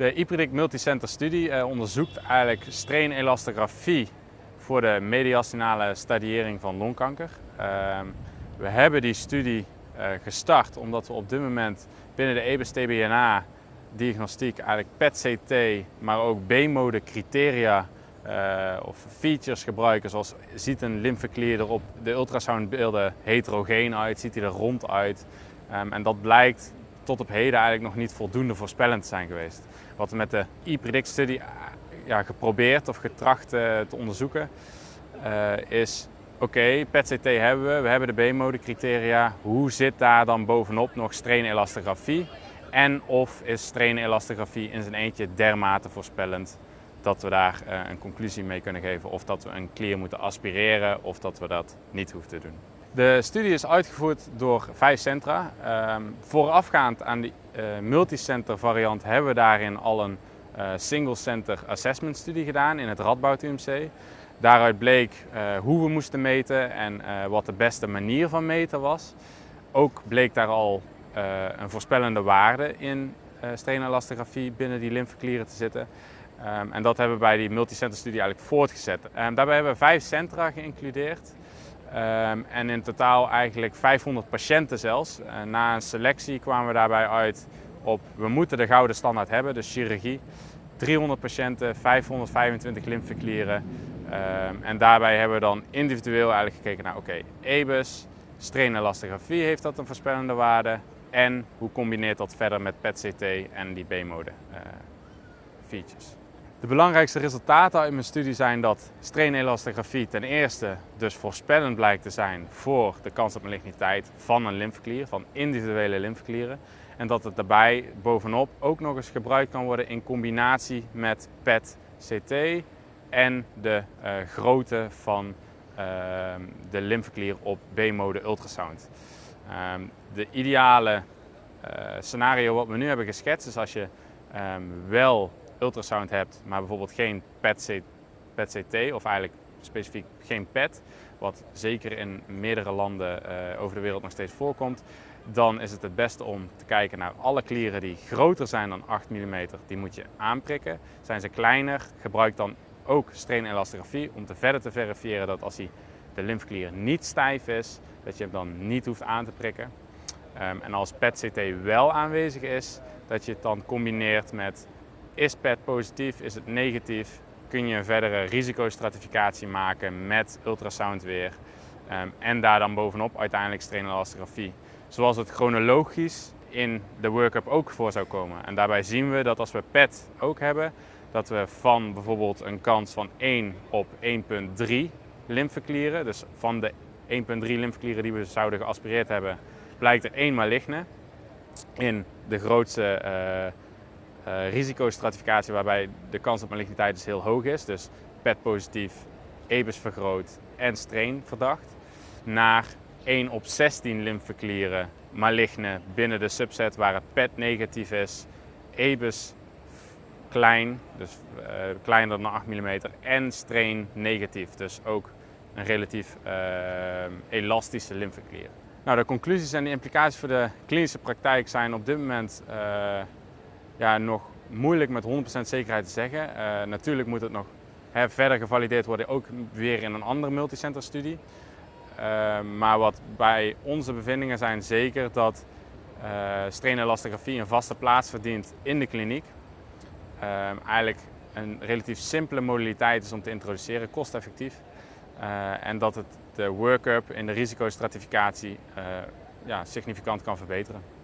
De IPREDIC Multicenter studie eh, onderzoekt eigenlijk strainelastografie voor de mediastinale stadiëring van longkanker. Ehm, we hebben die studie eh, gestart omdat we op dit moment binnen de EBS-TBNA diagnostiek eigenlijk PET-CT, maar ook B-mode criteria uh, of features gebruiken. Zoals ziet een lymfeklier er op de ultrasoundbeelden heterogeen uit, ziet hij er rond uit. Um, en dat blijkt tot op heden eigenlijk nog niet voldoende voorspellend zijn geweest. Wat we met de e-predict-studie uh, ja, geprobeerd of getracht uh, te onderzoeken is oké, okay, PET-CT hebben we, we hebben de B-mode criteria. Hoe zit daar dan bovenop nog strainelastografie? En of is strainelastografie in zijn eentje dermate voorspellend dat we daar een conclusie mee kunnen geven of dat we een klier moeten aspireren of dat we dat niet hoeven te doen. De studie is uitgevoerd door vijf centra. Um, voorafgaand aan die uh, multicenter variant hebben we daarin al een uh, single center assessment studie gedaan in het Radboud UMC. Daaruit bleek hoe we moesten meten en wat de beste manier van meten was. Ook bleek daar al een voorspellende waarde in uh, binnen die lymfeklieren te zitten. Um, en dat hebben we bij die multicenter studie eigenlijk voortgezet. Um, daarbij hebben we vijf centra geïncludeerd. Um, en in totaal eigenlijk 500 patiënten zelfs. Uh, na een selectie kwamen we daarbij uit op we moeten de gouden standaard hebben, dus chirurgie. 300 patiënten, 525 lymfeklieren. en daarbij hebben we dan individueel eigenlijk gekeken naar oké, okay, EBUS, strainelastografie heeft dat een voorspellende waarde. En hoe combineert dat verder met PET-CT en die B-mode uh, features. De belangrijkste resultaten uit mijn studie zijn dat strainelastografie ten eerste dus voorspellend blijkt te zijn voor de kans op maligniteit van een lymfeklier, van individuele lymfeklieren. En dat het daarbij bovenop ook nog eens gebruikt kan worden in combinatie met PET-CT en de uh, grootte van uh, de lymfeklier op B-mode ultrasound. Uh, de ideale uh, scenario wat we nu hebben geschetst is als je um, wel ultrasound hebt, maar bijvoorbeeld geen PET-CT of eigenlijk specifiek geen PET, wat zeker in meerdere landen uh, over de wereld nog steeds voorkomt, dan is het het beste om te kijken naar alle klieren die groter zijn dan 8 mm. Die moet je aanprikken. Zijn ze kleiner, gebruik dan ook strainelastografie om te verder te verifiëren dat als die, de lymfeklier niet stijf is, dat je hem dan niet hoeft aan te prikken. Um, en als PET-CT wel aanwezig is, dat je het dan combineert met is PET positief, is het negatief, kun je een verdere risicostratificatie maken met ultrasound weer. Um, en daar dan bovenop uiteindelijk strainelastografie. Zoals het chronologisch in de workup ook voor zou komen. En daarbij zien we dat als we PET ook hebben, dat we van bijvoorbeeld een kans van 1 op 1,3 lymfeklieren, dus van de 1,3 lymfeklieren die we zouden geaspireerd hebben, blijkt er één maligne in de grootste uh, uh, risicostratificatie waarbij de kans op maligniteit dus heel hoog is. Dus PET positief, EBUS vergroot en strain verdacht. Naar 1 op 16 lymfeklieren maligne binnen de subset waar het PET negatief is. EBUS klein, dus uh, kleiner dan 8 mm en strain negatief. Dus ook een relatief uh, elastische lymfeklier. Nou, de conclusies en de implicaties voor de klinische praktijk zijn op dit moment ja, nog moeilijk met 100% zekerheid te zeggen. Uh, natuurlijk moet het nog verder gevalideerd worden, ook weer in een andere multicenter studie. Uh, maar wat bij onze bevindingen zijn zeker dat uh, strainelastografie een vaste plaats verdient in de kliniek. eigenlijk een relatief simpele modaliteit is om te introduceren, kosteffectief. en dat het de workup in de risicostratificatie ja, significant kan verbeteren.